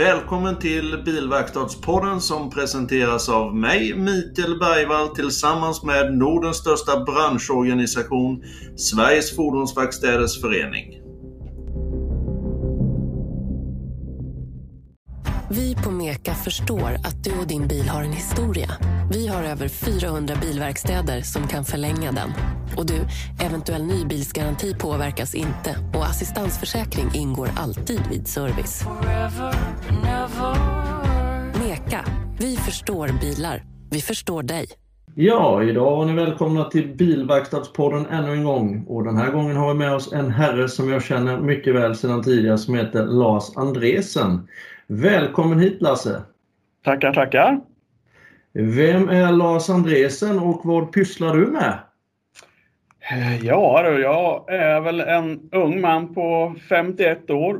Välkommen till Bilverkstadspodden som presenteras av mig, Mikael Bergvall, tillsammans med Nordens största branschorganisation, Sveriges Fordonsverkstäders Förening. Förstår att du och din bil har en historia. Vi har över 400 bilverkstäder som kan förlänga den. Och du, eventuell nybilsgaranti påverkas inte och assistansförsäkring ingår alltid vid service. Meka, vi förstår bilar. Vi förstår dig. Ja, idag är ni välkomna till Bilverkstadspodden ännu en gång. Och den här gången har vi med oss en herre som jag känner mycket väl sedan tidigare som heter Lars Andresen. Välkommen hit Lasse! Tackar, tackar! Vem är Lars Andresen och vad pysslar du med? Ja, jag är väl en ung man på 51 år.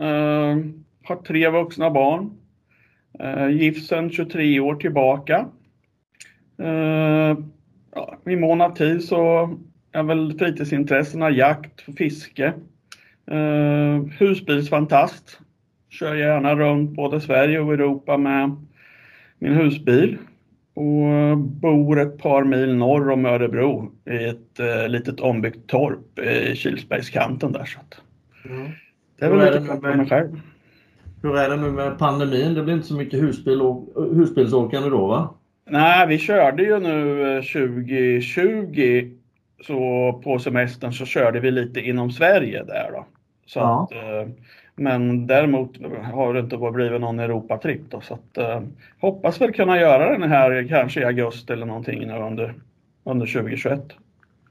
Uh, har tre vuxna barn. Uh, gift sedan 23 år tillbaka. Uh, ja, I mån av tid så är väl fritidsintressena jakt och fiske. Uh, husbilsfantast kör gärna runt både Sverige och Europa med min husbil och bor ett par mil norr om Örebro i ett eh, litet ombyggt torp i Kilsbergskanten där. Så mm. Det är väl lite mig själv. Hur är det nu med pandemin? Det blir inte så mycket husbil och, husbilsåkande då va? Nej, vi körde ju nu 2020 eh, så på semestern så körde vi lite inom Sverige där då. Så ja. att, eh, men däremot har det inte blivit någon Europatripp då, så att, eh, hoppas väl kunna göra den här kanske i augusti eller någonting nu under, under 2021.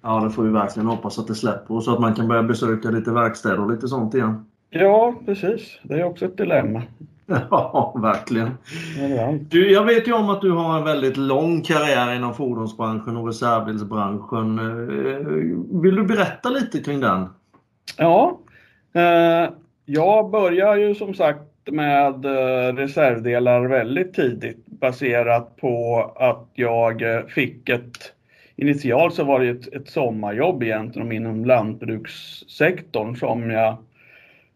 Ja, det får vi verkligen hoppas att det släpper och så att man kan börja besöka lite verkstäder och lite sånt igen. Ja, precis. Det är också ett dilemma. Ja, verkligen. Du, jag vet ju om att du har en väldigt lång karriär inom fordonsbranschen och reservbilsbranschen. Eh, vill du berätta lite kring den? Ja, eh, jag börjar ju som sagt med eh, reservdelar väldigt tidigt baserat på att jag eh, fick ett Initialt så var det ett, ett sommarjobb egentligen inom lantbrukssektorn som jag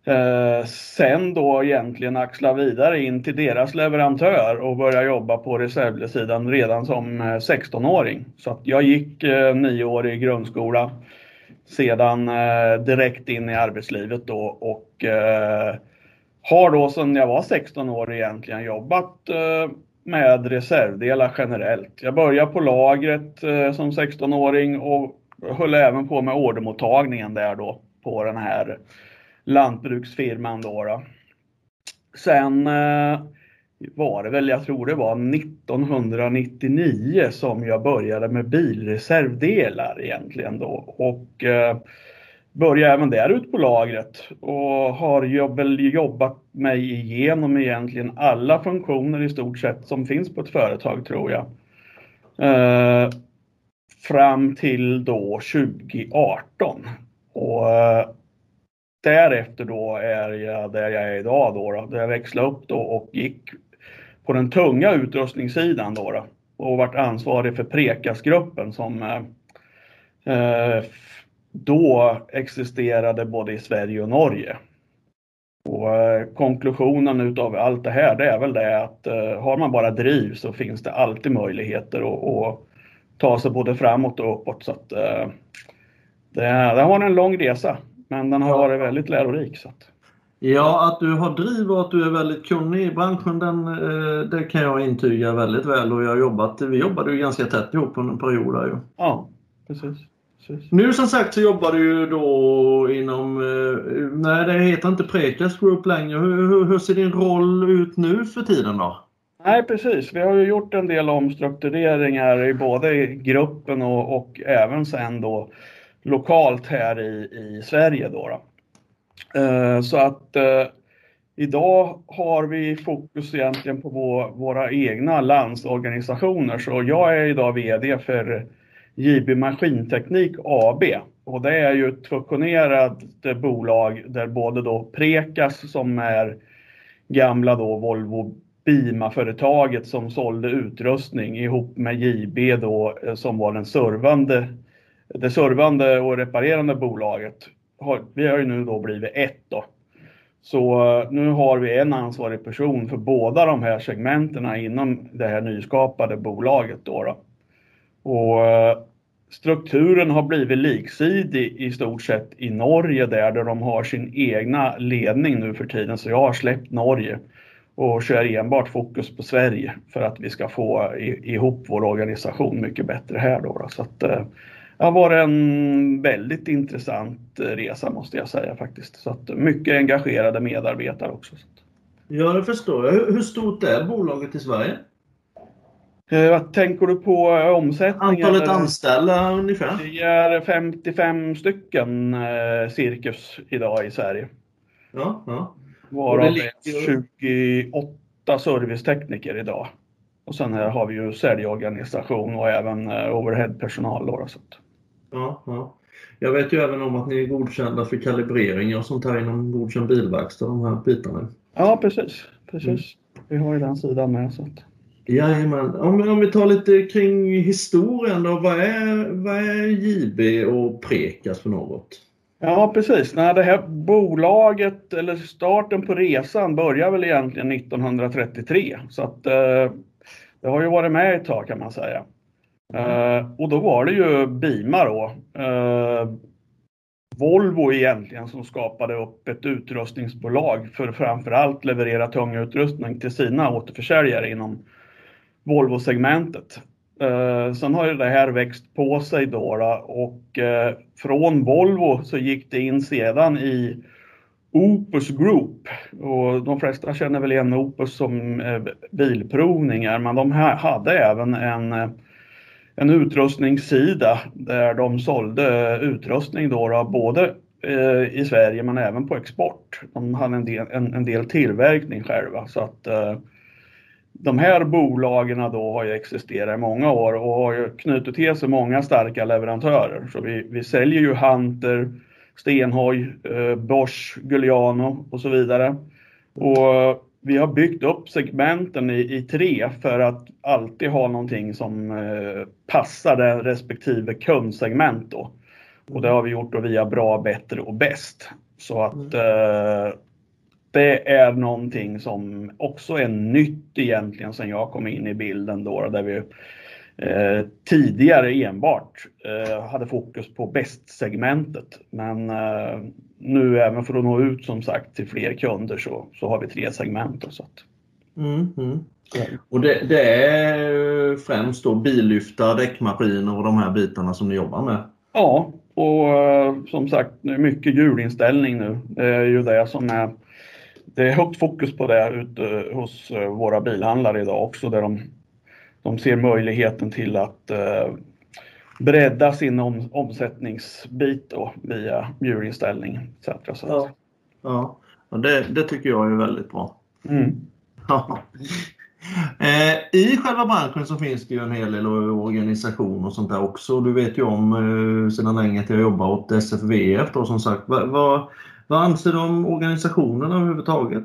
eh, sen då egentligen axlade vidare in till deras leverantör och började jobba på reservdelssidan redan som eh, 16-åring. Så att jag gick eh, nio år i grundskola sedan eh, direkt in i arbetslivet då och eh, har då sedan jag var 16 år egentligen jobbat eh, med reservdelar generellt. Jag började på lagret eh, som 16-åring och höll även på med ordermottagningen där då på den här lantbruksfirman då. då. Sen eh, var det väl, jag tror det var 1999 som jag började med bilreservdelar egentligen då och eh, började även där ut på lagret och har jag väl jobbat mig igenom egentligen alla funktioner i stort sett som finns på ett företag tror jag. Eh, fram till då 2018. Och eh, därefter då är jag där jag är idag då, då där jag växlade upp då och gick på den tunga utrustningssidan då, då och varit ansvarig för Prekasgruppen som eh, eh, då existerade både i Sverige och Norge. Och eh, konklusionen utav allt det här det är väl det att eh, har man bara driv så finns det alltid möjligheter att, ta sig både framåt och uppåt. Så att, eh, det, det har en lång resa men den har varit väldigt lärorik. Så att. Ja, att du har driv och att du är väldigt kunnig i branschen, den, eh, det kan jag intyga väldigt väl. Och jag har jobbat, vi jobbade ju ganska tätt ihop under en period där ju. Ja, precis. precis. Nu som sagt så jobbar du ju då inom, eh, nej det heter inte Prekas Group längre. Hur, hur, hur ser din roll ut nu för tiden då? Nej precis, vi har ju gjort en del omstruktureringar i både gruppen och, och även sen då lokalt här i, i Sverige. Då, då. Eh, så att eh, idag har vi fokus egentligen på vår, våra egna landsorganisationer. Så jag är idag VD för JB Maskinteknik AB och det är ju ett fusionerat bolag där både då Prekas som är gamla då Volvo Bima-företaget som sålde utrustning ihop med JB då eh, som var den servande, det servande och reparerande bolaget har, vi har ju nu då blivit ett då. Så eh, nu har vi en ansvarig person för båda de här segmenterna inom det här nyskapade bolaget. Då, då. Och eh, strukturen har blivit liksidig i stort sett i Norge där, där de har sin egna ledning nu för tiden. Så jag har släppt Norge och kör enbart fokus på Sverige för att vi ska få eh, ihop vår organisation mycket bättre här. Då, Så att, eh, har varit en väldigt intressant resa måste jag säga faktiskt. Så att mycket engagerade medarbetare också. Ja, det förstår jag. Hur stort är bolaget i Sverige? Eh, vad tänker du på omsättning? Antalet anställda ungefär? Det är 55 stycken eh, cirkus idag i Sverige. Ja, ja. Varav ligger... 28 servicetekniker idag. Och sen här har vi ju säljorganisation och även eh, overheadpersonal. Då, så. Ja, ja. Jag vet ju även om att ni är godkända för kalibrering och sånt här inom godkänd bilverkstad, de här bitarna. Ja, precis. precis. Mm. Vi har ju den sidan med. Så att... Jajamän. Om, om vi tar lite kring historien då. Vad är, vad är JB och Prekas för något? Ja precis. Nej, det här bolaget, eller starten på resan börjar väl egentligen 1933. Så att eh, det har ju varit med ett tag kan man säga. Eh, och då var det ju Bima då. Eh, Volvo egentligen som skapade upp ett utrustningsbolag för framförallt leverera tung utrustning till sina återförsäljare inom Volvo-segmentet. Eh, sen har ju det här växt på sig då, då och eh, från Volvo så gick det in sedan i Opus Group och de flesta känner väl igen Opus som eh, bilprovningar men de hade även en, eh, en utrustningssida där de sålde eh, utrustning då, då både i Sverige men även på export. De hade en del, en, en del tillverkning själva så att de här bolagen då har ju existerat i många år och har ju knutit till sig många starka leverantörer. Så vi, vi säljer ju Hunter, Stenhoj, eh, Bosch, Giuliano och så vidare. Och vi har byggt upp segmenten i, i tre för att alltid ha någonting som eh, passar det respektive kundsegment då. Och det har vi gjort då via bra, bättre och bäst. Så att mm. eh, det är någonting som också är nytt egentligen sen jag kom in i bilden då, där vi eh, tidigare enbart eh, hade fokus på bästsegmentet. Men eh, nu även för att nå ut som sagt till fler kunder så, så har vi tre segment. Så att... Mm, mm. Och det, det, är främst då billyftar, däckmaskiner och de här bitarna som ni jobbar med? Ja, och eh, som sagt mycket hjulinställning nu. Det är ju det som är det är högt fokus på det ute hos eh, våra bilhandlare idag också där de, de ser möjligheten till att eh, bredda sin om, omsättningsbit då, via djurinställning etc. Så ja, ja. ja det, det, tycker jag är väldigt bra. Mm. eh, I själva branschen så finns det ju en hel del organisation och sånt där också. Du vet ju om eh, sedan länge att jag jobbar åt SFVF då som sagt. Vad, vad, vad anser du om organisationerna överhuvudtaget?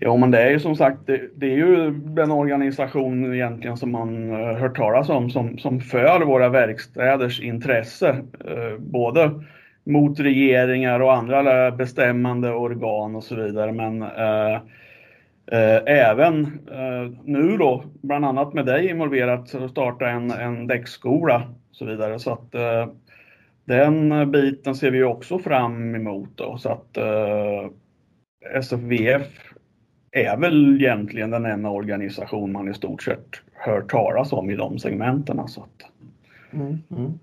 Ja, men det är ju som sagt, det, det, är ju den organisation egentligen som man uh, hört talas om som, som för våra verkstäders intresse. Uh, både mot regeringar och andra eh, bestämmande organ och så vidare. Men uh, även nu då, bland annat med dig involverat, att starta en, en däckskola och så vidare. Så att den biten ser vi också fram emot då, så att SFVF är väl egentligen den enda organisation man i stort sett hör talas om i de segmenten. Så att, mm, mm.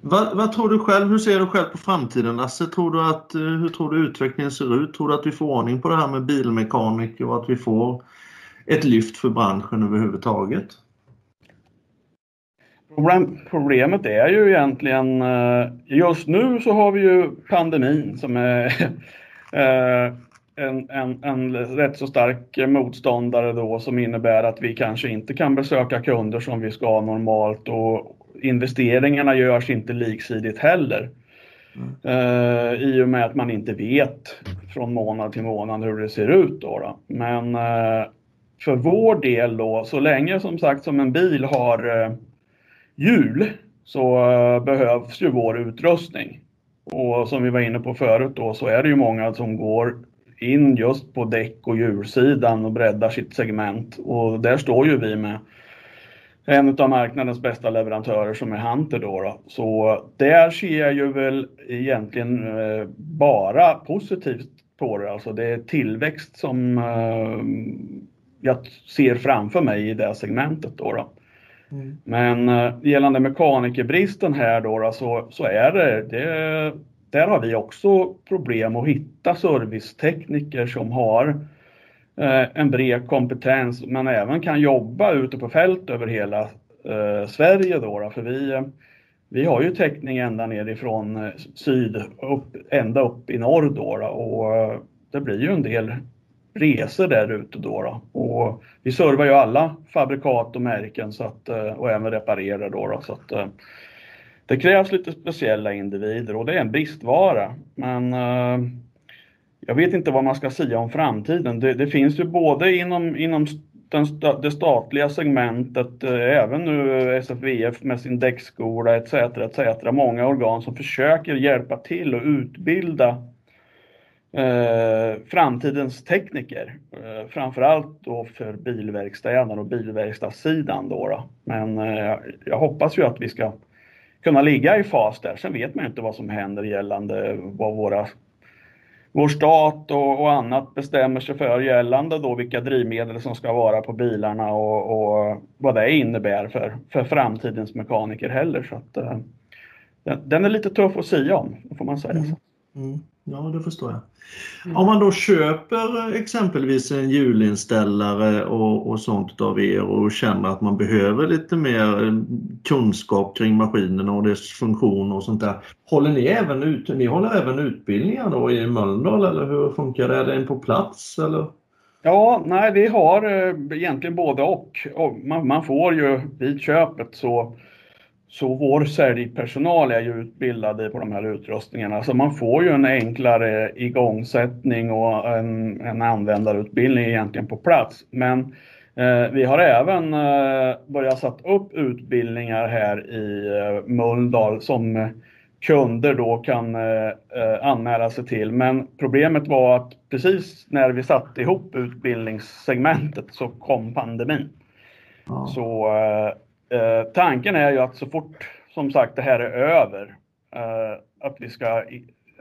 Vad, vad, tror du själv? Hur ser du själv på framtiden Lasse? Tror du att, eh, hur tror du utvecklingen ser ut? Tror du att vi får ordning på det här med bilmekaniker och att vi får ett lyft för branschen överhuvudtaget? Problemet är ju egentligen, eh, just nu så har vi ju pandemin som är eh, en, en, en rätt så stark motståndare då som innebär att vi kanske inte kan besöka kunder som vi ska normalt och investeringarna görs inte liksidigt heller. Mm. Uh, I och med att man inte vet från månad till månad hur det ser ut. Då, då. Men uh, för vår del då, så länge som sagt som en bil har uh, hjul så behövs ju vår utrustning. Och som vi var inne på förut då så är det ju många som går in just på däck och hjulsidan och breddar sitt segment. Och där står ju vi med en av marknadens bästa leverantörer som är Hunter då, då. Så där ser jag ju väl egentligen eh, bara positivt på det. Alltså det är tillväxt som eh, jag ser framför mig i det segmentet då. då. Mm. Men eh, gällande mekanikerbristen här då, då så, så är det, det, där har vi också problem att hitta servicetekniker som har eh, en bred kompetens men även kan jobba ute på fält över hela eh, Sverige då, då. För vi, vi har ju täckning ända nerifrån eh, syd upp, ända upp i norr då, då och det blir ju en del resor där ute då, då. Och vi servar ju alla fabrikat och märken så att, och även reparerar då, då så att det krävs lite speciella individer och det är en bristvara. Men eh, jag vet inte vad man ska säga om framtiden. Det, det finns ju både inom, inom den, det statliga segmentet, eh, även nu SFVF med sin däckskola etc. etc. Många organ som försöker hjälpa till och utbilda eh, framtidens tekniker. Eh, framförallt då för bilverkstäderna och bilverkstadssidan. Då, då. Men eh, jag hoppas ju att vi ska kunna ligga i fas där. Sen vet man ju inte vad som händer gällande vad våra vår stat och, och, annat bestämmer sig för gällande då vilka drivmedel som ska vara på bilarna och, och vad det innebär för, för framtidens mekaniker heller. Så att, uh, den, den, är lite tuff att säga om, får man säga. Mm. Mm. Ja, det förstår jag. Mm. Om man då köper exempelvis en hjulinställare och, och sånt av er och känner att man behöver lite mer kunskap kring maskinen och dess funktion och sånt där. Håller ni även ut, ni håller även utbildningar då i Mölndal eller hur funkar det? Är det en på plats eller? Ja, nej vi har eh, egentligen både och. Man, man får ju vid köpet så så vår säljpersonal är ju utbildade på de här utrustningarna så man får ju en enklare igångsättning och en, en användarutbildning egentligen på plats. Men eh, vi har även eh, börjat sätta upp utbildningar här i eh, Mölndal som kunder då kan eh, eh, anmäla sig till. Men problemet var att precis när vi satte ihop utbildningssegmentet så kom pandemin. Ja. Så eh, tanken är ju att så fort som sagt det här är över, eh, att vi ska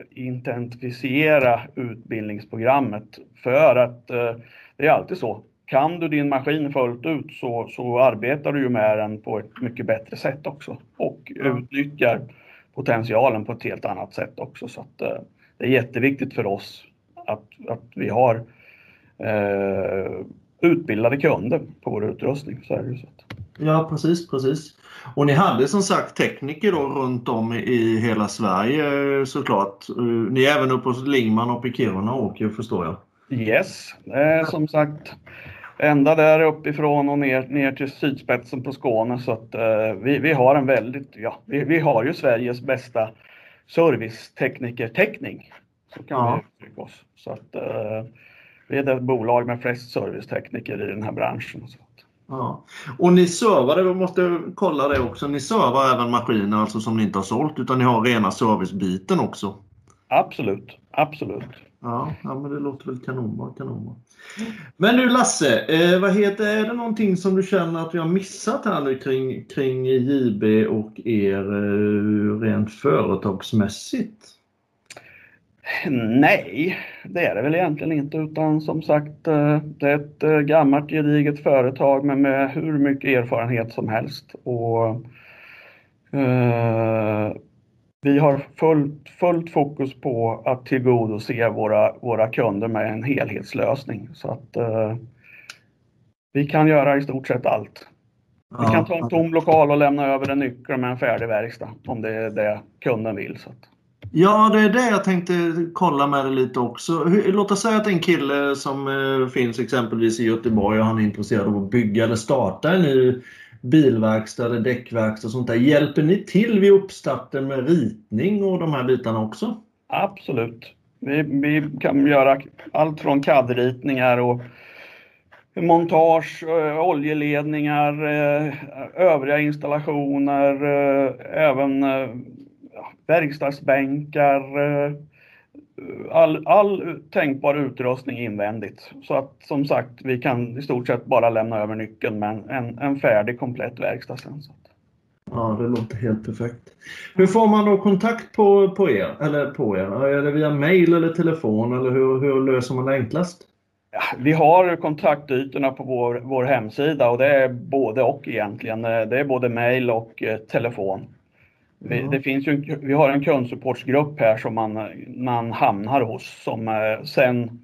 intensifiera utbildningsprogrammet för att eh, det är alltid så. Kan du din maskin fullt ut så, så arbetar du ju med den på ett mycket bättre sätt också och utnyttjar potentialen på ett helt annat sätt också. Så att, eh, det är jätteviktigt för oss att, att vi har eh, utbildade kunder på vår utrustning. Så är det så att. Ja, precis, precis. Och ni hade som sagt tekniker då runt om i hela Sverige såklart. Ni är även uppe hos Lingman och i Kiruna åker förstår jag. Yes, eh, som sagt ända där uppifrån och ner, ner till sydspetsen på Skåne så att eh, vi, vi har en väldigt, ja, vi, vi har ju Sveriges bästa serviceteknikertäckning. Så kan ja. vi uttrycka oss. Så att eh, vi är det bolag med flest servicetekniker i den här branschen. Så. Ja. Och ni servar, vi måste kolla det också, ni servar även maskiner alltså som ni inte har sålt utan ni har rena servicebiten också? Absolut, absolut. Ja, ja men det låter väl kanonbra. kanonbra. Men du Lasse, eh, vad heter, är det någonting som du känner att vi har missat här nu kring, kring JB och er eh, rent företagsmässigt? Nej, det är det väl egentligen inte utan som sagt eh, det är ett eh, gammalt gediget företag men med hur mycket erfarenhet som helst. Och, eh, vi har fullt, fullt fokus på att tillgodose våra, våra kunder med en helhetslösning. Så att eh, vi kan göra i stort sett allt. Vi kan ta en tom lokal och lämna över en nyckel med en färdig verkstad om det är det kunden vill. Så att. Ja, det är det jag tänkte kolla med dig lite också. Låt oss säga att en kille som eh, finns exempelvis i Göteborg och han är intresserad av att bygga eller starta en ny bilverkstad eller däckverkstad och sånt där. Hjälper ni till vid uppstarten med ritning och de här bitarna också? Absolut. Vi, vi kan göra allt från CAD-ritningar och montage, eh, oljeledningar, eh, övriga installationer, eh, även verkstadsbänkar, eh, all, all tänkbar utrustning invändigt. Så att som sagt, vi kan i stort sett bara lämna över nyckeln med en, en färdig komplett verkstad sen. Ja, det låter helt perfekt. Hur får man då kontakt på, på er? Eller på er? Är det via mail eller telefon eller hur, hur löser man det enklast? Ja, vi har kontaktytorna på vår, vår hemsida och det är både och egentligen. Det är både mail och eh, telefon. Vi, det finns ju, vi har en kundsupportsgrupp här som man, man hamnar hos som eh, sen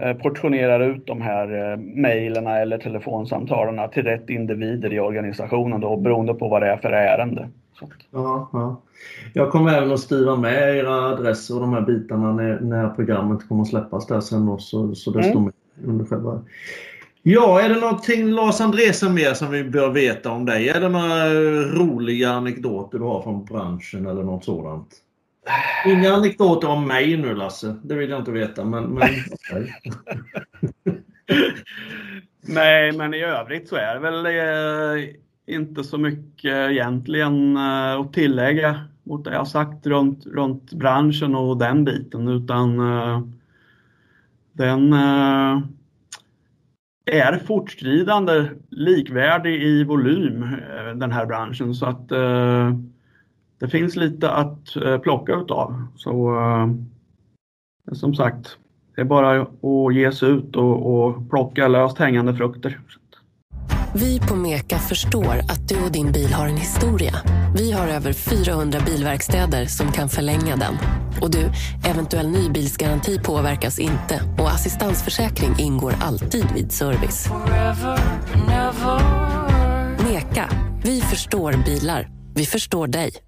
eh, portionerar ut de här eh, mejlerna eller telefonsamtalen till rätt individer i organisationen då, beroende på vad det är för ärende. Ja, ja. Jag kommer även att skriva med era adresser och de här bitarna när, när programmet kommer att släppas där sen då, så, så det mm. står med under själva Ja, är det någonting Lars Andresen mer som vi bör veta om dig? Är det några eh, roliga anekdoter du har från branschen eller något sådant? Inga anekdoter om mig nu Lasse, det vill jag inte veta. Men, men okay. Nej, men i övrigt så är det väl eh, inte så mycket egentligen eh, att tillägga mot det jag sagt runt, runt branschen och den biten utan eh, den eh, är fortskridande likvärdig i volym eh, den här branschen så att eh, det finns lite att eh, plocka utav. Så eh, som sagt, det är bara att ge sig ut och, och plocka löst hängande frukter. Vi på Meka förstår att du och din bil har en historia. Vi har över 400 bilverkstäder som kan förlänga den. Och du, eventuell nybilsgaranti påverkas inte och assistansförsäkring ingår alltid vid service. Meka, vi förstår bilar. Vi förstår dig.